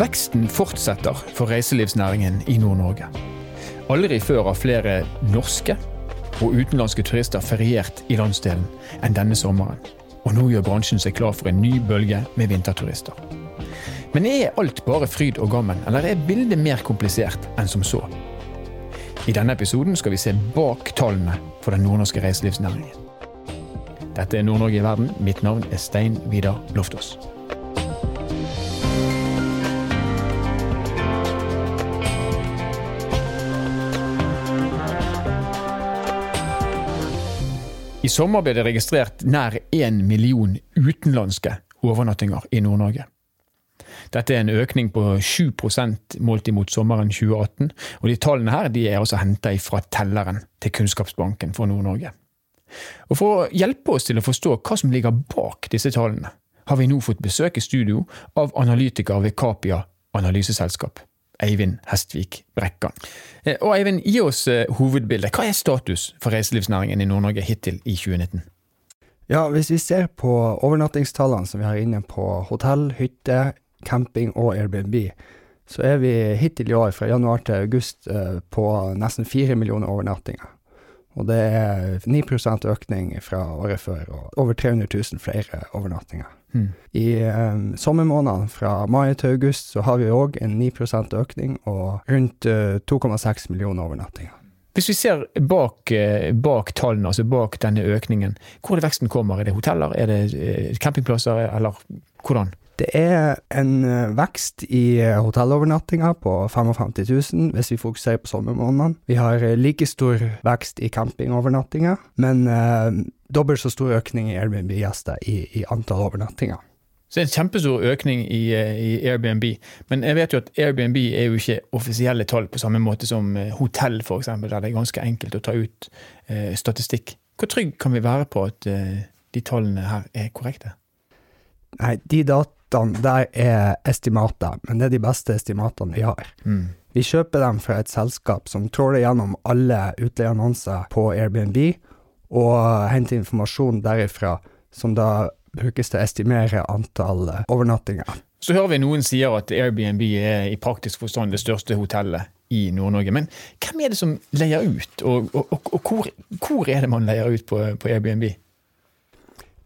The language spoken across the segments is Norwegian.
Veksten fortsetter for reiselivsnæringen i Nord-Norge. Aldri før har flere norske og utenlandske turister feriert i landsdelen enn denne sommeren. Og nå gjør bransjen seg klar for en ny bølge med vinterturister. Men er alt bare fryd og gammen, eller er bildet mer komplisert enn som så? I denne episoden skal vi se bak tallene for den nordnorske reiselivsnæringen. Dette er Nord-Norge i verden. Mitt navn er Stein Vidar Loftaas. I sommer ble det registrert nær én million utenlandske overnattinger i Nord-Norge. Dette er en økning på 7 målt imot sommeren 2018, og de tallene her de er altså henta fra telleren til Kunnskapsbanken for Nord-Norge. Og For å hjelpe oss til å forstå hva som ligger bak disse tallene, har vi nå fått besøk i studio av analytiker ved Capia analyseselskap. Eivind Hestvik Brekkan. Eh, og Eivind, gi oss eh, hovedbildet. Hva er status for reiselivsnæringen i Nord-Norge hittil i 2019? Ja, Hvis vi ser på overnattingstallene som vi har inne på hotell, hytte, camping og Airbnb, så er vi hittil i år, fra januar til august, eh, på nesten fire millioner overnattinger. Og det er 9% økning fra året før, og over 300 000 flere overnattinger. Mm. I um, sommermånedene fra mai til august så har vi òg en 9 økning og rundt uh, 2,6 millioner overnattinger. Hvis vi ser bak, bak, tallene, altså bak denne økningen, hvor er det veksten kommer? Er det hoteller, er det campingplasser, eller hvordan? Det er en vekst i hotellovernattinger på 55 000, hvis vi fokuserer på sommermånedene. Vi har like stor vekst i campingovernattinger, men dobbelt så stor økning i Airbnb-gjester i, i, antall overnattinger. Så det er en kjempestor økning i, i, Airbnb. Men jeg vet jo at Airbnb er jo ikke offisielle tall på samme måte som hotell, f.eks., der det er ganske enkelt å ta ut eh, statistikk. Hvor trygg kan vi være på at eh, de tallene her er korrekte? Nei, de dataene der er estimater, men det er de beste estimatene vi har. Mm. Vi kjøper dem fra et selskap som tråler gjennom alle utleieannonser på Airbnb, og hente informasjon derifra, som da brukes til å estimere antall overnattinger. Så hører vi noen sier at Airbnb er i praktisk forstand det største hotellet i Nord-Norge. Men hvem er det som leier ut, og, og, og, og hvor, hvor, er det man leier ut på, på Airbnb?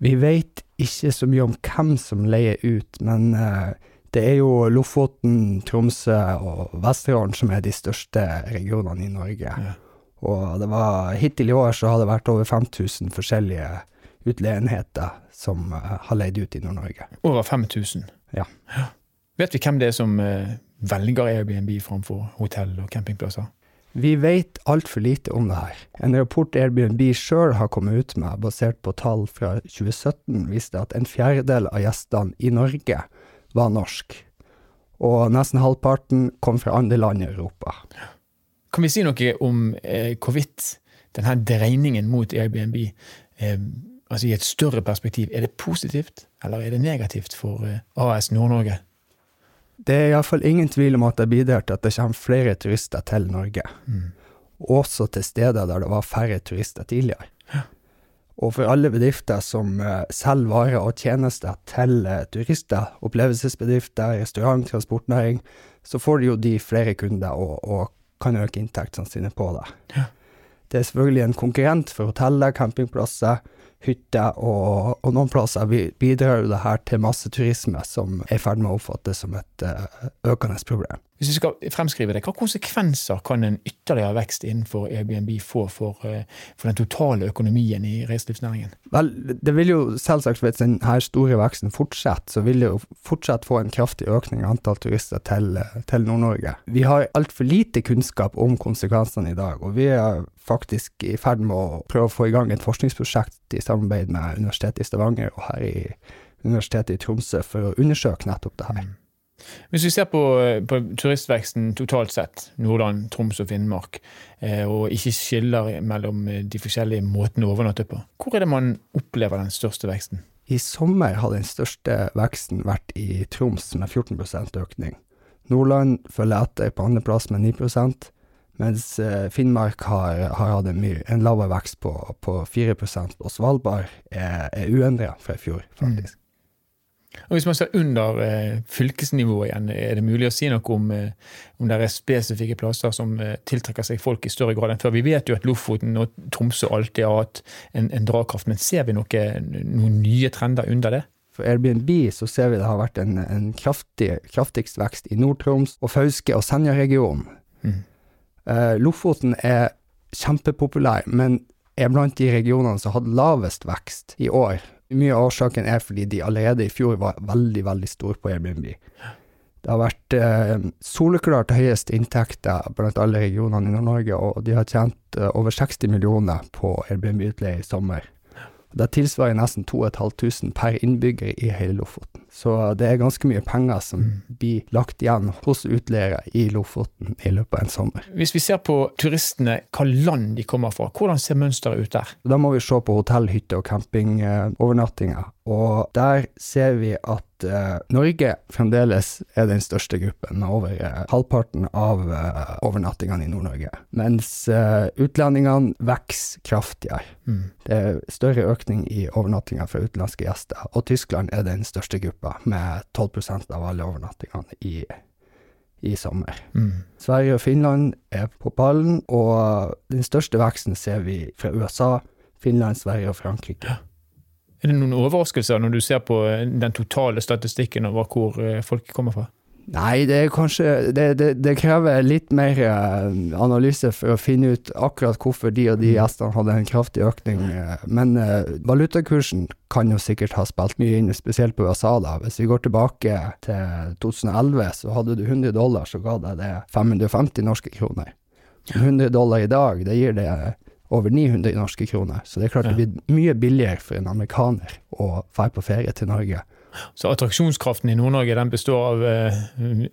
Vi vet ikke så mye om hvem som leier ut, men uh, det er jo Lofoten, Tromsø og Vesterålen som er de største regionene i Norge. Ja. Og det var, hittil i år så har det vært over 5000 forskjellige utleienheter som uh, har leid ut i Nord-Norge. Over 5000? Ja. ja. Vet vi hvem det er som uh, velger Airbnb framfor hotell og campingplasser? Vi vet altfor lite om det her. En rapport Airbnb sjøl har kommet ut med, basert på tall fra 2017, viste at en fjerdedel av gjestene i Norge var norsk. Og nesten halvparten kom fra andre land i Europa. Ja. Kan vi si noe om eh, hvorvidt denne dreiningen mot Airbnb eh, altså i et større perspektiv, er det positivt eller er det negativt for eh, AS Nord-Norge? Det er iallfall ingen tvil om at det bidrar til at det kommer flere turister til Norge. Mm. Også til steder der det var færre turister tidligere. Ja. Og for alle bedrifter som uh, selger varer og tjenester til uh, turister, opplevelsesbedrifter, restaurant, transportnæring, så får de jo de flere kunder og, og kan øke inntektene sine på det. Ja. Det er selvfølgelig en konkurrent for hoteller, campingplasser, hytter, og, og, noen plasser bidrar jo det her til masseturisme, som er i ferd med å oppfattes som et uh, økende problem. Hvis vi skal fremskrive det, Hva konsekvenser kan en ytterligere vekst innenfor Airbnb få for, uh, for den totale økonomien i reiselivsnæringen? Vel, Det vil jo selvsagt, hvis denne store veksten fortsetter, så vil det jo fortsatt få en kraftig økning i antall turister til, til Nord-Norge. Vi har altfor lite kunnskap om konsekvensene i dag, og vi er faktisk i ferd med å prøve å få i gang et forskningsprosjekt i samarbeid med Universitetet i Stavanger og her i Universitetet i Tromsø for å undersøke nettopp det her. Mm. Hvis vi ser på, på, turistveksten totalt sett, Nordland, Troms og Finnmark, eh, og ikke skiller mellom eh, de forskjellige måtene å overnatte på, hvor er det man opplever den største veksten? I sommer har den største veksten vært i Troms med 14 økning. Nordland følger etter på andreplass med 9% mens eh, Finnmark har, har hatt en, en lavere vekst på, på 4% og Svalbard er, er uendra fra i fjor, faktisk. Mm. Og Hvis man ser under eh, fylkesnivået igjen, er det mulig å si noe om, eh, om det er spesifikke plasser som eh, tiltrekker seg folk i større grad enn før? Vi vet jo at Lofoten og Tromsø alltid har hatt en, en dragkraft, men ser vi noe, noen nye trender under det? For Airbnb så ser vi det har vært en, en kraftig, kraftigst vekst i Nord-Troms og Fauske og Senja-regionen. Mm. Eh, Lofoten er kjempepopulær, men er blant de regionene som har hatt lavest vekst i år mye av årsaken er fordi de allerede i fjor var veldig, veldig store på Airbnb. Det har vært eh, soleklart høyest inntekter blant alle regionene i Nord-Norge, og de har tjent eh, over 60 millioner på Airbnb-utleie i sommer. Det tilsvarer nesten 2500 per innbygger i hele Lofoten. Så det er ganske mye penger som mm. blir lagt igjen hos utleiere i Lofoten i løpet av en sommer. Hvis vi ser på turistene, hva land de kommer fra, hvordan ser mønsteret ut der? Da må vi se på hotell, hytte og campingovernattinger. Og der ser vi at eh, Norge fremdeles er den største gruppen, med over eh, halvparten av eh, overnattingene i Nord-Norge. Mens utlendingene vokser kraftigere. Mm. Det er større økning i overnattinger fra utenlandske gjester, og Tyskland er den største gruppa, med 12% av alle overnattingene i i sommer. Mm. Sverige og Finland er på pallen, og den største veksten ser vi fra USA, Finland, Sverige og Frankrike. Er det noen overraskelser når du ser på eh, den totale statistikken over hvor eh, folk kommer fra? Nei, det er kanskje Det, det, det krever litt mer eh, analyse for å finne ut akkurat hvorfor de og de mm. gjestene hadde en kraftig økning. Men valutakursen kan jo sikkert ha spilt mye inn, spesielt på USA. da. Hvis vi går tilbake til 2011, så hadde du 100 dollar, så ga deg det 550 norske kroner. 100 dollar i dag, det gir det over 900 norske kroner. Så det er klart det blir mye billigere for en amerikaner å dra på ferie til Norge. Så attraksjonskraften i Nord-Norge den består av eh,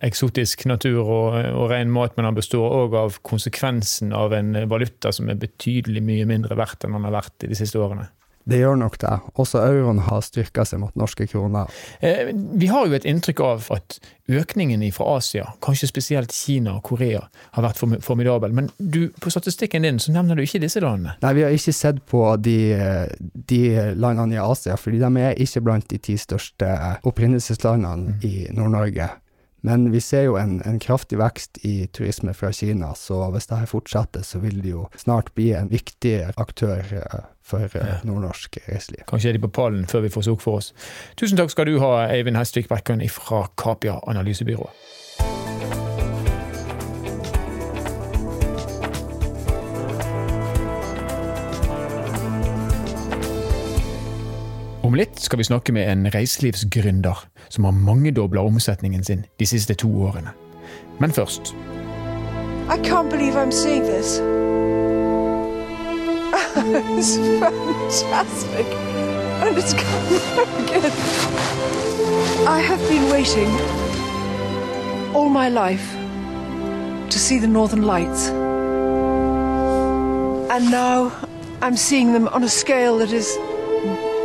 eksotisk natur og, og ren mat, men den består òg av konsekvensen av en valuta som er betydelig mye mindre verdt enn den har vært i de siste årene. Det gjør nok det. Også euroen har styrka seg mot norske kroner. Eh, vi har jo et inntrykk av at økningen fra Asia, kanskje spesielt Kina og Korea, har vært formidabel. Men du, på statistikken din så nevner du ikke disse landene? Nei, vi har ikke sett på de, de landene i Asia, fordi de er ikke blant de ti største opprinnelseslandene mm. i Nord-Norge. Men vi ser jo en, en, kraftig vekst i turisme fra Kina, så hvis dette fortsetter, så vil det jo snart bli en viktig aktør eh, for eh, nordnorsk reiseliv. Kanskje er de på pallen før vi får sukk for oss. Tusen takk skal du ha, Eivind Hestvik Bekkan fra Kapia analysebyrå. Om litt skal vi snakke med en reiselivsgründer som har mangedobla omsetningen sin de siste I can't believe I'm seeing this. it's fantastic. And it's coming again. I have been waiting all my life to see the Northern Lights. And now I'm seeing them on a scale that is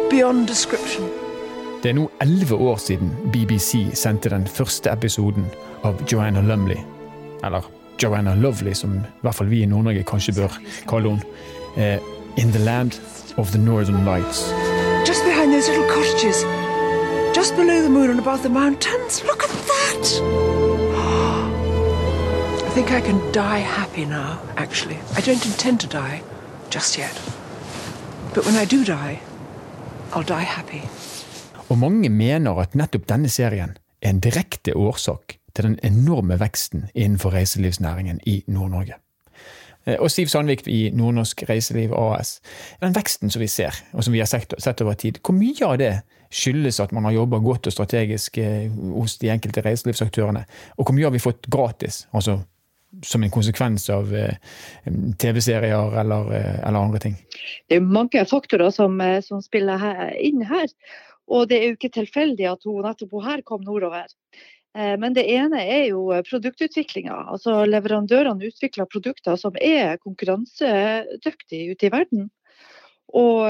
beyond description. Det er nå elleve år siden BBC sendte den første episoden av Joanna Lumley. Eller Joanna Lovely, som i hvert fall vi i Nord-Norge kanskje bør kalle henne. Uh, in the land of the Northern Lights. Just behind those little cottages. Just below the moon and above the mountains. Look at that! I think I can die happy now, actually. I don't intend to die just yet. But when I do die, I'll die happy. Og mange mener at nettopp denne serien er en direkte årsak til den enorme veksten innenfor reiselivsnæringen i Nord-Norge. Eh, og Siv Sandvik i Nordnorsk Reiseliv AS. Den veksten som vi ser, og som vi har sett over tid, hvor mye av det skyldes at man har jobba godt og strategisk eh, hos de enkelte reiselivsaktørene? Og hvor mye har vi fått gratis? altså som en konsekvens av eh, TV-serier eller, eller, andre ting? Det er mange faktorer som, som spiller inn her. Og det er jo ikke tilfeldig at hun nettopp her kom nordover. Men det ene er jo produktutviklinga. Altså leverandørene utvikler produkter som er konkurransedyktige ute i verden. Og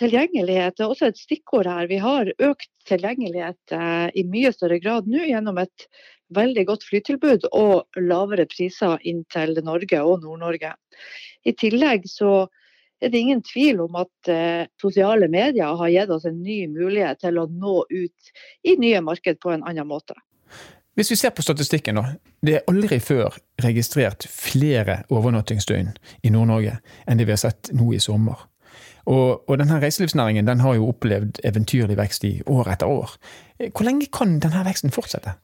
tilgjengelighet er også et stikkord her. Vi har økt tilgjengelighet i mye større grad nå gjennom et veldig godt flytilbud og lavere priser inn til Norge og Nord-Norge. I tillegg så er det ingen tvil om at eh, sosiale medier har gitt oss en ny mulighet til å nå ut i nye marked på en annen måte. Hvis vi ser på statistikken, da. Det er aldri før registrert flere overnattingsdøgn i Nord-Norge enn det vi har sett nå i sommer. Og, og denne reiselivsnæringen den har jo opplevd eventyrlig vekst i år etter år. Hvor lenge kan denne veksten fortsette?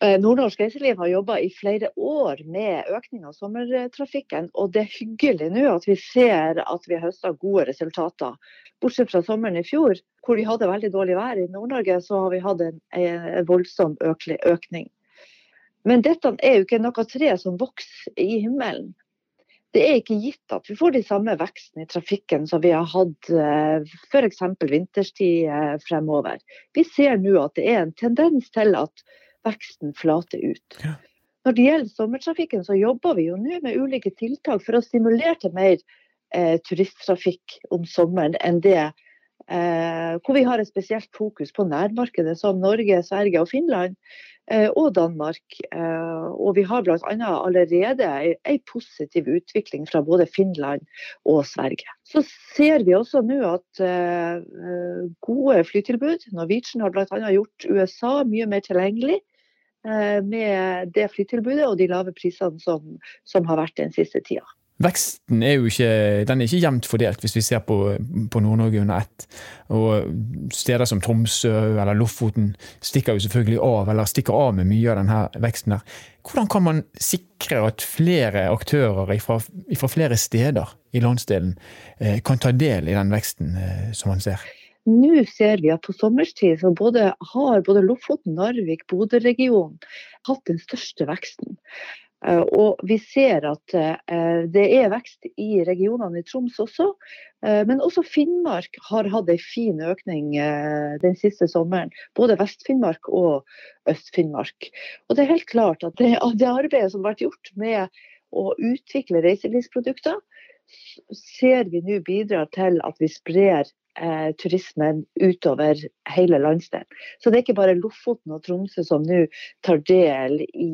Eh, Nordnorsk reiseliv har jobba i flere år med økning av sommertrafikken, og det er hyggelig nå at vi ser at vi har høsta gode resultater. Bortsett fra sommeren i fjor, hvor vi hadde veldig dårlig vær i Nord-Norge, så har vi hatt en, en voldsom økning. Men dette er jo ikke noe tre som vokser i himmelen det er ikke gitt at vi får de samme veksten i trafikken som vi har hatt eh, f.eks. vinterstid eh, fremover. Vi ser nå at det er en tendens til at veksten flater ut. Ja. Når det gjelder sommertrafikken, så jobber vi jo nå med ulike tiltak for å stimulere til mer eh, turisttrafikk om sommeren enn det eh, hvor vi har et spesielt fokus på nærmarkedet som Norge, Sverige og Finland. Eh, og Danmark. Eh, og vi har bl.a. allerede en positiv utvikling fra både Finland og Sverige. Så ser vi også nå at eh, gode flytilbud Norwegian har bl.a. gjort USA mye mer tilgjengelig med det flytilbudet og de lave prisene som, som har vært den siste tida. Veksten er jo ikke, den er ikke jevnt fordelt, hvis vi ser på, på Nord-Norge under ett. Og steder som Tromsø eller Lofoten stikker jo selvfølgelig av, eller stikker av med mye av denne veksten. her. Hvordan kan man sikre at flere aktører fra, flere steder i landsdelen eh, kan ta del i den veksten eh, som man ser? Nå ser vi at på sommerstid så både, har både Lofoten, Narvik, Bodø-regionen hatt den største veksten. Eh, og vi ser at eh, det er vekst i regionene i Troms også. Eh, men også Finnmark har hatt en fin økning den siste sommeren. Både Vest-Finnmark og Øst-Finnmark. Og det er helt klart at det, det arbeidet som har vært gjort med å utvikle reiselivsprodukter, ser vi nå bidrar til at vi sprer turismen utover hele landsdelen. Så det er ikke bare Lofoten og Tromsø som nå tar del i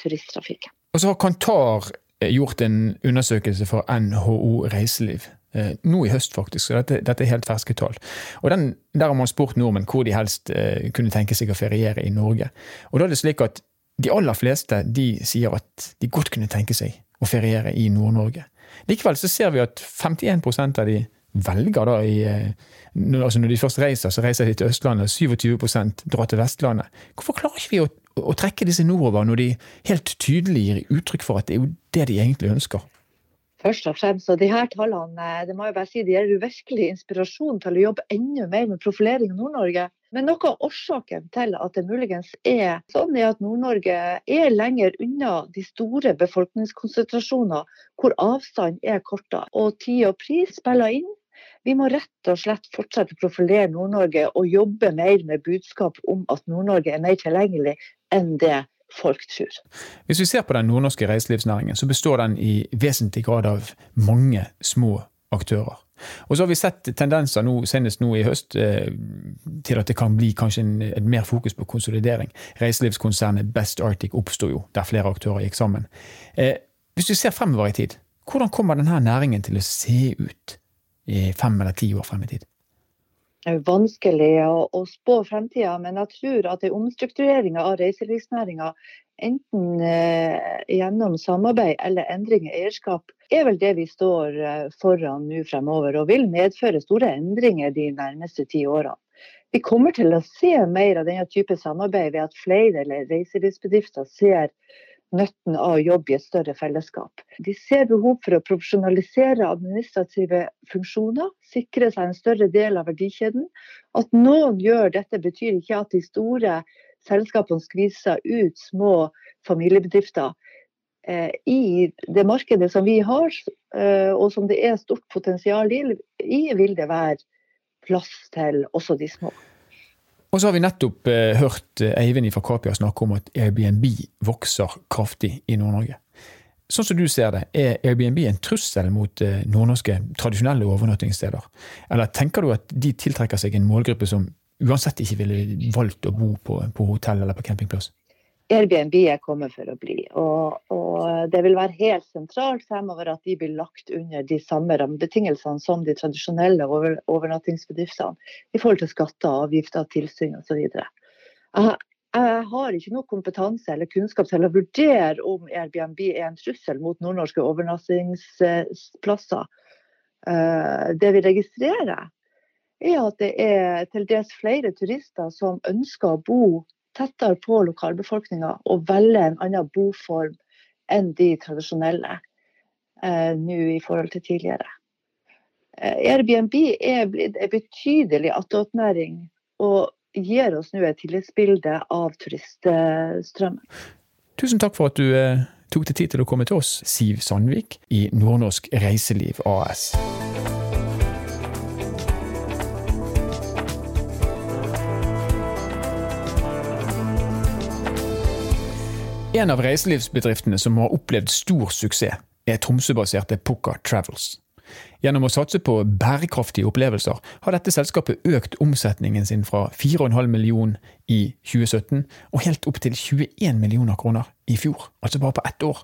turisttrafikken. Og så har Kantar eh, gjort en undersøkelse for NHO Reiseliv. Eh, nå i høst, faktisk. så Dette, dette er helt ferske tall. Og den, Der har man spurt nordmenn hvor de helst eh, kunne tenke seg å feriere i Norge. Og da er det slik at De aller fleste de sier at de godt kunne tenke seg å feriere i Nord-Norge. Likevel så ser vi at 51% av de velger da i altså Når de først reiser, så reiser de til Østlandet. 27 drar til Vestlandet. Hvorfor klarer ikke vi å å trekke disse nordover når de helt tydelig gir uttrykk for at det er jo det de egentlig ønsker? Først og fremst, og de her tallene det må jeg bare si, de gir virkelig inspirasjon til å jobbe enda mer med profilering i Nord-Norge. Men noe av årsaken til at det muligens er sånn, er at Nord-Norge er lenger unna de store befolkningskonsentrasjoner hvor avstand er kortere. Og tid og pris spiller inn. Vi må rett og slett fortsette å profilere Nord-Norge og jobbe mer med budskap om at Nord-Norge er mer tilgjengelig enn det folk tror. Hvis vi ser på den nordnorske reiselivsnæringen, så består den i vesentlig grad av mange små aktører. Og så har vi sett tendenser nå, senest nå i høst eh, til at det kan bli kanskje en, et mer fokus på konsolidering. Reiselivskonsernet Best Arctic oppsto jo, der flere aktører gikk sammen. Eh, hvis du ser fremover i tid, hvordan kommer denne næringen til å se ut i fem eller ti år frem i tid? Det er vanskelig å, å spå fremtida, men jeg tror at en omstrukturering av reiselivsnæringa, enten eh, gjennom samarbeid eller endring i eierskap, er vel det vi står eh, foran nå fremover, og vil medføre store endringer de nærmeste ti årene. Vi kommer til å se mer av denne type samarbeid ved at flere reiselivsbedrifter ser nytten av å jobbe i et større fellesskap. De ser behov for å profesjonalisere administrative funksjoner, sikre seg en større del av verdikjeden. At noen gjør dette, betyr ikke at de store selskapene skviser ut små familiebedrifter. Eh, I det markedet som vi har, eh, og som det er stort potensial i, vil det være plass til også de små. Og så har vi nettopp eh, hørt eh, Eivind fra Capia snakke om at Airbnb vokser kraftig i Nord-Norge. Sånn som du ser det, er Airbnb en trussel mot eh, nordnorske tradisjonelle overnattingssteder? Eller tenker du at de tiltrekker seg en målgruppe som uansett ikke ville valgt å bo på, på hotell eller på campingplass? Airbnb er kommet for å bli. Og, og, det vil være helt sentralt fremover at de blir lagt under de samme rammebetingelsene som de tradisjonelle over, overnattingsbedriftene i forhold til skatter, avgifter, tilsyn osv. Jeg, jeg har ikke noe kompetanse eller kunnskap til å vurdere om Airbnb er en trussel mot nordnorske overnattingsplasser. Eh, det vi registrerer, er at det er til dels flere turister som ønsker å bo tettere på lokalbefolkninga og velge en annen boform enn de tradisjonelle eh, nå i forhold til tidligere. Eh, Airbnb er blitt en betydelig attåtnæring og gir oss nå et tillitsbilde av turiststrømmen. Tusen takk for at du eh, tok deg tid til å komme til oss, Siv Sandvik i Nordnorsk Reiseliv AS. En av reiselivsbedriftene som har opplevd stor suksess, er Tromsø-baserte Pukka Travels. Gjennom å satse på bærekraftige opplevelser har dette selskapet økt omsetningen sin fra 4,5 millioner i 2017 og helt opp til 21 millioner kroner i fjor, altså bare på ett år.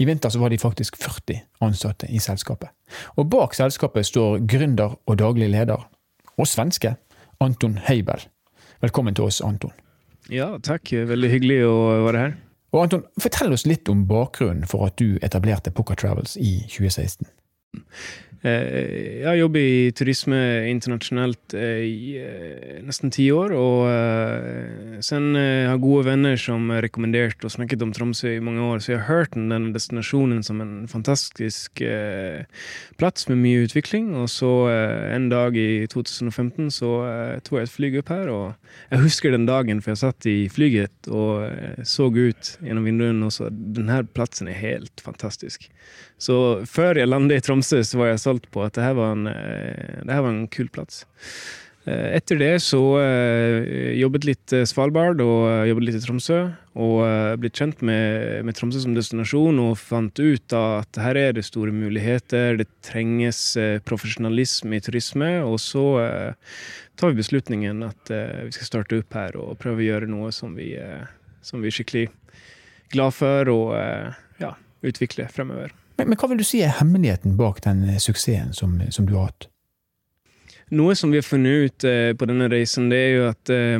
I vinter så var de faktisk 40 ansatte i selskapet. Og bak selskapet står gründer og daglig leder, og svenske, Anton Heibel. Velkommen til oss, Anton. Ja, takk. Veldig hyggelig å være her. Og Anton, Fortell oss litt om bakgrunnen for at du etablerte Poker Travels i 2016. Eh, jeg har jobbet i turisme internasjonalt eh, i eh, nesten ti år. Og sen har gode venner som har rekommendert og snakket om Tromsø i mange år. Så jeg har hørt om denne destinasjonen som en fantastisk plass med mye utvikling. Og så en dag i 2015 så tok jeg et fly opp her. Og jeg husker den dagen, for jeg satt i flyget og så ut gjennom vinduene og så denne plassen er helt fantastisk. Så før jeg landet i Tromsø, så var jeg solgt på at det her var en, eh, det her var en kul plass. Eh, etter det så uh, jobbet litt Svalbard og jobbet litt i Tromsø. Og blitt kjent med, med, Tromsø som destinasjon og fant ut at her er det store muligheter. Det trenges profesjonalisme i turisme. Og så tar vi beslutningen at vi skal starte opp her og prøve å gjøre noe som vi, som vi er skikkelig glad for og ja, utvikle fremover. Men, men, hva vil du si er hemmeligheten bak den eh, suksessen som, som, du har hatt? Noe som vi har funnet ut eh, på denne reisen, det er jo at eh,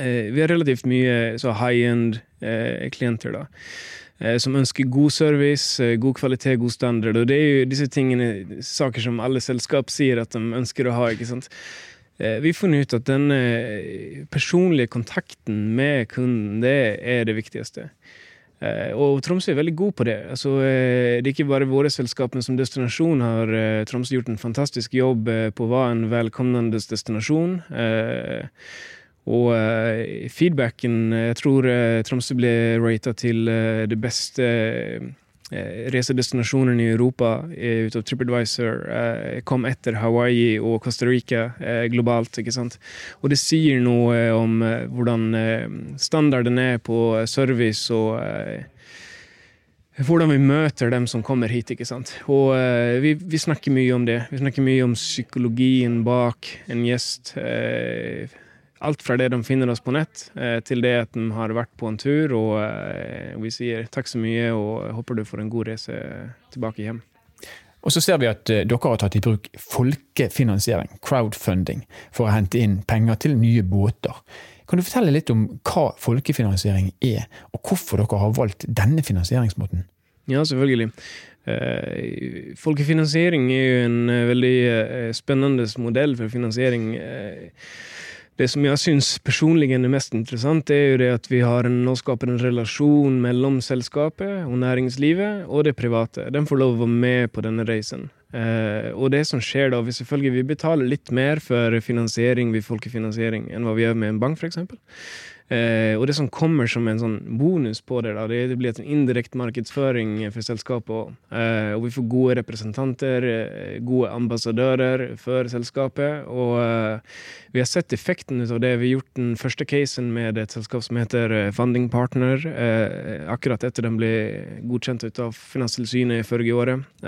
eh vi har relativt mye high end eh, klienter. da eh, som ønsker god service, god kvalitet, god standard. Og det er jo disse tingene saker som alle selskap sier at de ønsker å ha. ikke sant? Vi har funnet ut at den personlige kontakten med kunden, det er det viktigste. Eh, og Tromsø er veldig god på det. Altså, eh, det er ikke bare våre selskap, men som destinasjon har eh, Tromsø gjort en fantastisk jobb på å være en velkomnende destinasjon. Og feedbacken Jeg tror Tromsø ble rata til det beste reisedestinasjonene i Europa eh, ut av TripAdvisor eh, kom etter Hawaii og Costa Rica globalt. ikke sant? Og det sier noe om hvordan standarden er på service og hvordan vi møter dem som kommer hit. ikke sant? Og vi, vi, snakker mye om det. Vi snakker mye om psykologien bak en gjest. Alt fra det de finner oss på nett, eh, til det at de har vært på en tur. Og eh, vi sier takk så mye og håper du får en god reise tilbake hjem. Og så ser vi at eh, dere har tatt i bruk folkefinansiering, crowdfunding, for å hente inn penger til nye båter. Kan du fortelle litt om hva folkefinansiering er, og hvorfor dere har valgt denne finansieringsmåten? Ja, selvfølgelig. folkefinansiering er jo en veldig spennende modell for finansiering. Det som jeg syns personlig er mest interessant, er jo det at vi har en, nå skaper en relasjon mellom selskapet og næringslivet og det private. Den får lov å være med på denne reisen. Eh, og det som skjer da, vi selvfølgelig vi betaler litt mer for finansiering ved folkefinansiering enn hva vi gjør med en bank, f.eks. Eh, og det som kommer som en sånn bonus på det, da, det blir en indirekte markedsføring for selskapet. Eh, og vi får gode representanter, eh, gode ambassadører for selskapet. Og eh, vi har sett effekten av det. Vi har gjort den første casen med et selskap som heter eh, Funding Partner, eh, akkurat etter den ble godkjent av Finanstilsynet forrige året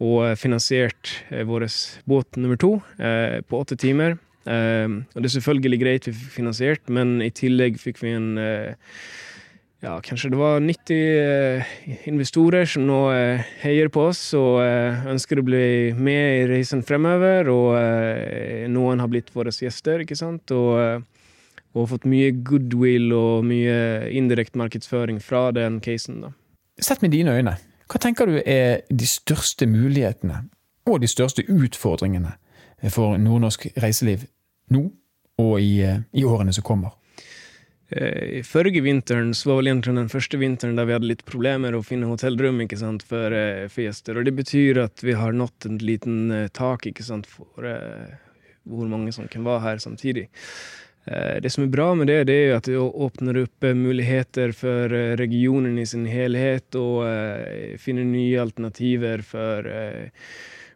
og finansiert vår båt nummer to på åtte timer. Og det er selvfølgelig greit vi fikk finansiert, men i tillegg fikk vi en ja, kanskje det var 90 uh, investorer som nå eh, heier på oss og eh, ønsker å bli med i reisen fremover. Og eh, noen har blitt våre gjester, ikke sant. Og, eh, og fått mye goodwill og mye indirekte markedsføring fra den casen. da. Sett med dine øyne, hva tenker du er de største mulighetene og de største utfordringene for nordnorsk reiseliv nå og i, eh, i årene som kommer? Eh, Forrige vinteren så var vel egentlig den første vinteren der vi hadde litt problemer å finne hotellrom ikke sant, for, eh, for, gjester. Og det betyr at vi har nådd en liten tak ikke sant, for uh, hvor mange som kan være her samtidig. Det som er bra med det, det er at det åpner opp muligheter for regionen i sin helhet, og uh, finner nye alternativer for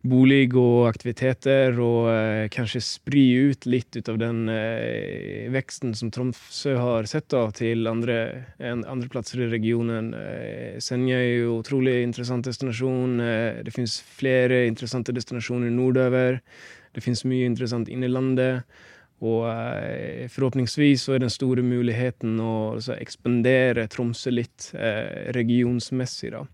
bolig og aktiviteter, og eh, kanskje spry ut litt ut av den eh, veksten som Tromsø har sett da, til andre, andre plasser i regionen. Eh, Senja er jo utrolig interessant destinasjon. Eh, det finnes flere interessante destinasjoner nordover. Det finnes mye interessant inne i landet. Og forhåpningsvis forhåpentligvis så er den store muligheten å altså, ekspandere Tromsø litt eh, regionsmessig. da.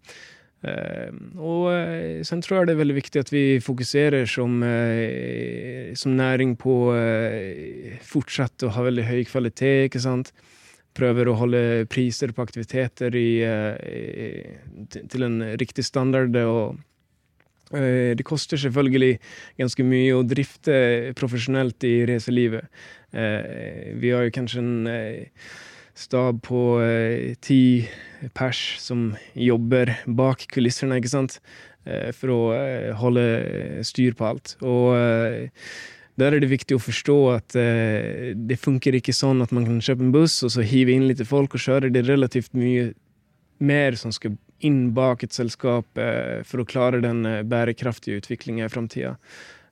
Uh, og uh, sen tror jeg det er veldig viktig at vi fokuserer som, uh, som næring på fortsatt å ha veldig høy kvalitet, ikke sant. Prøver å holde priser på aktiviteter i, til en riktig standard. og det koster selvfølgelig ganske mye å drifte profesjonelt i reiselivet. Vi har jo kanskje en stab på eh, ti pers som jobber bak kulissene, ikke sant, eh, for å eh, holde styr på alt. Og eh, der er det viktig å forstå at eh, det funker ikke sånn at man kan kjøpe en buss og så hive inn litt folk og kjøre. Det er relativt mye mer som skal inn bak et selskap eh, for å klare den bærekraftige utviklinga i framtida.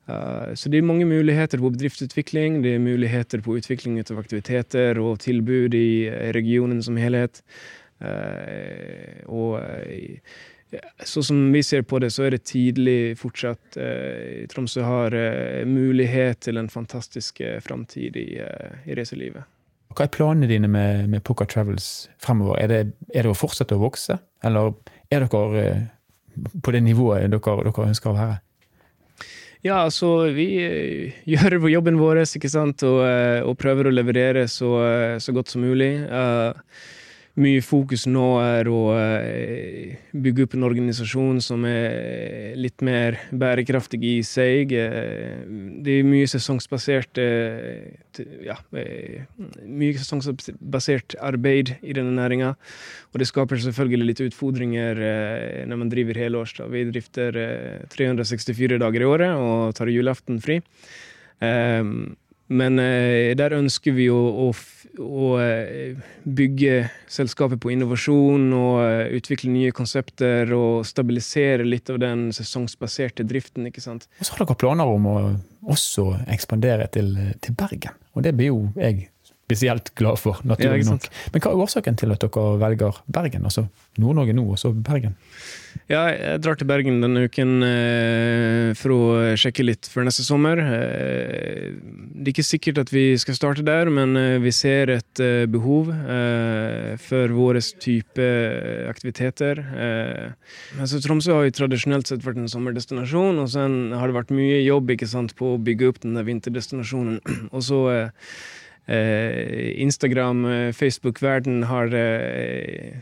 Uh, så det er mange muligheter på bedriftsutvikling, det er muligheter på utvikling av aktiviteter og tilbud i eh, regionen som helhet. Uh, og så som vi ser på det, så er det tidlig fortsatt. Tromsø har mulighet til en fantastisk framtid i, i reiselivet. Hva er planene dine med, med Poker Travels fremover? Er det, er det, å fortsette å vokse, eller er dere på det nivået dere, dere ønsker å være? Ja, altså vi eh, gjør jobben vår ikke sant? Og, eh, og prøver å leverere så, eh, så godt som mulig. Uh, mye fokus nå er å uh, bygge opp en organisasjon som er litt mer bærekraftig i seg. Uh, det er mye sesongsbasert ja, mye sesongsbasert arbeid i denne næringa. Og det skaper selvfølgelig litt utfordringer når man driver helårs. Vi drifter 364 dager i året og tar julaften fri. Men eh, der ønsker vi å, å, å, eh, bygge selskapet på innovasjon og eh, utvikle nye konsepter og stabilisere litt av den sesongsbaserte driften. ikke sant? Og så har dere planer om å også ekspandere til, til Bergen, og det blir jo jeg spesielt glad for, naturlig ja, nok. Men hva er årsaken til at dere velger Bergen? Altså Nord-Norge nå, og så Bergen? Ja, jeg drar til Bergen denne uken eh, for å sjekke litt før neste sommer. Eh, det er ikke sikkert at vi skal starte der, men eh, vi ser et eh, behov eh, for våre type aktiviteter. Altså, Tromsø har jo tradisjonelt sett vært en sommerdestinasjon, og så har det vært mye jobb sant, på å bygge opp denne vinterdestinasjonen. og så Eh, Instagram, eh, Facebook-verden har eh,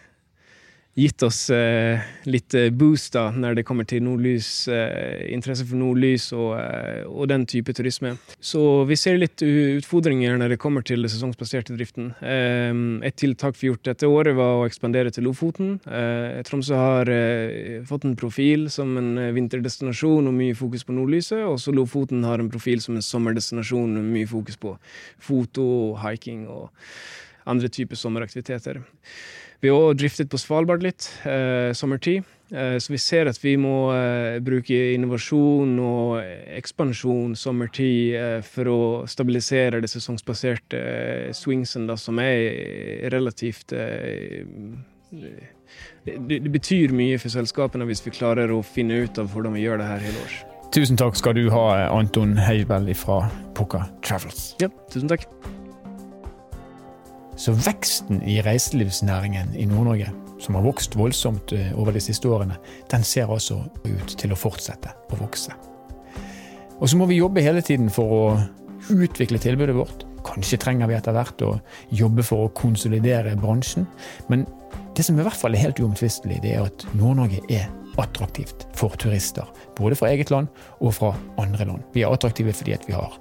gitt oss eh, litt eh, boost da, når det kommer til nordlys, eh, interesse for nordlys og, eh, og, den type turisme. Så vi ser litt utfordringer når det kommer til sesongsbaserte driften. Eh, et tiltak vi gjort dette året, var å ekspandere til Lofoten. Eh, Tromsø har fått en profil som en vinterdestinasjon og mye fokus på nordlyset, og så Lofoten har en profil som en sommerdestinasjon og mye fokus på foto, hiking og andre typer sommeraktiviteter. Vi har òg driftet på Svalbard litt eh, sommertid. Eh, så vi ser at vi må eh, bruke innovasjon og ekspansjon sommertid eh, for å stabilisere det sesongsbaserte eh, swingsen, da, som er relativt eh, det, det, betyr mye for selskapene hvis vi klarer å finne ut av hvordan vi gjør det her hele års. Tusen takk skal du ha, Anton Heivel fra Pukka Travels. Ja, tusen takk. Så veksten i reiselivsnæringen i Nord-Norge, som har vokst voldsomt eh, over de siste årene, den ser altså ut til å fortsette å vokse. Og så må vi jobbe hele tiden for å utvikle tilbudet vårt. Kanskje trenger vi etter hvert å jobbe for å konsolidere bransjen. Men det som i hvert fall er helt uomtvistelig, det er at Nord-Norge er attraktivt for turister. Både fra eget land og fra andre land. Vi er attraktive fordi at vi har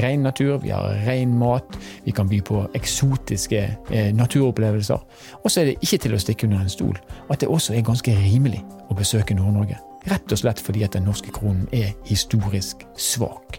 ren natur, vi har ren mat, vi kan by på eksotiske eh, naturopplevelser. Og så er det ikke til å stikke under en stol at det også er ganske rimelig å besøke Nord-Norge. Rett og slett fordi at den norske kronen er historisk svak.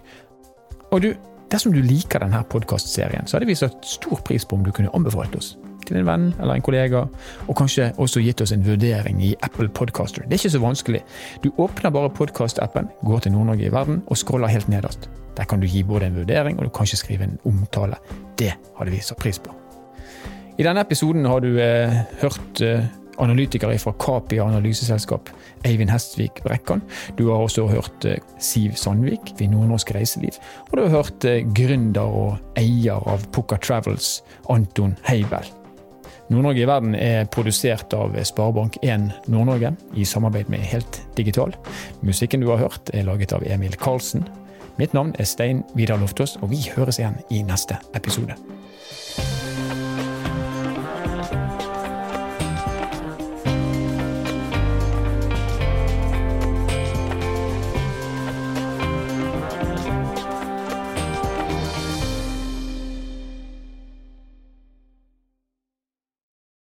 Og du, dersom du liker denne podkastserien, så hadde vi satt stor pris på om du kunne anbefalt oss til en venn eller en kollega, og kanskje også gitt oss en vurdering i Apple Podcaster. Det er ikke så vanskelig. Du åpner bare podkast-appen, går til Nord-Norge i verden og scroller helt nederst. Der kan du gi både en vurdering og du kan ikke skrive en omtale. Det hadde vi satt pris på. I denne episoden har du eh, hørt eh, analytikere fra Capia analyseselskap, Eivind Hestvik Brekkan. Du har også hørt eh, Siv Sandvik ved Nordnorsk Reiseliv. Og du har hørt eh, gründer og eier av Pukka Travels, Anton Heibel. Nord-Norge i verden er produsert av Sparebank1 Nord-Norge i samarbeid med Helt Digital. Musikken du har hørt er laget av Emil Karlsen. Mitt navn er Stein Vidar Loftaas, og vi høres igjen i neste episode.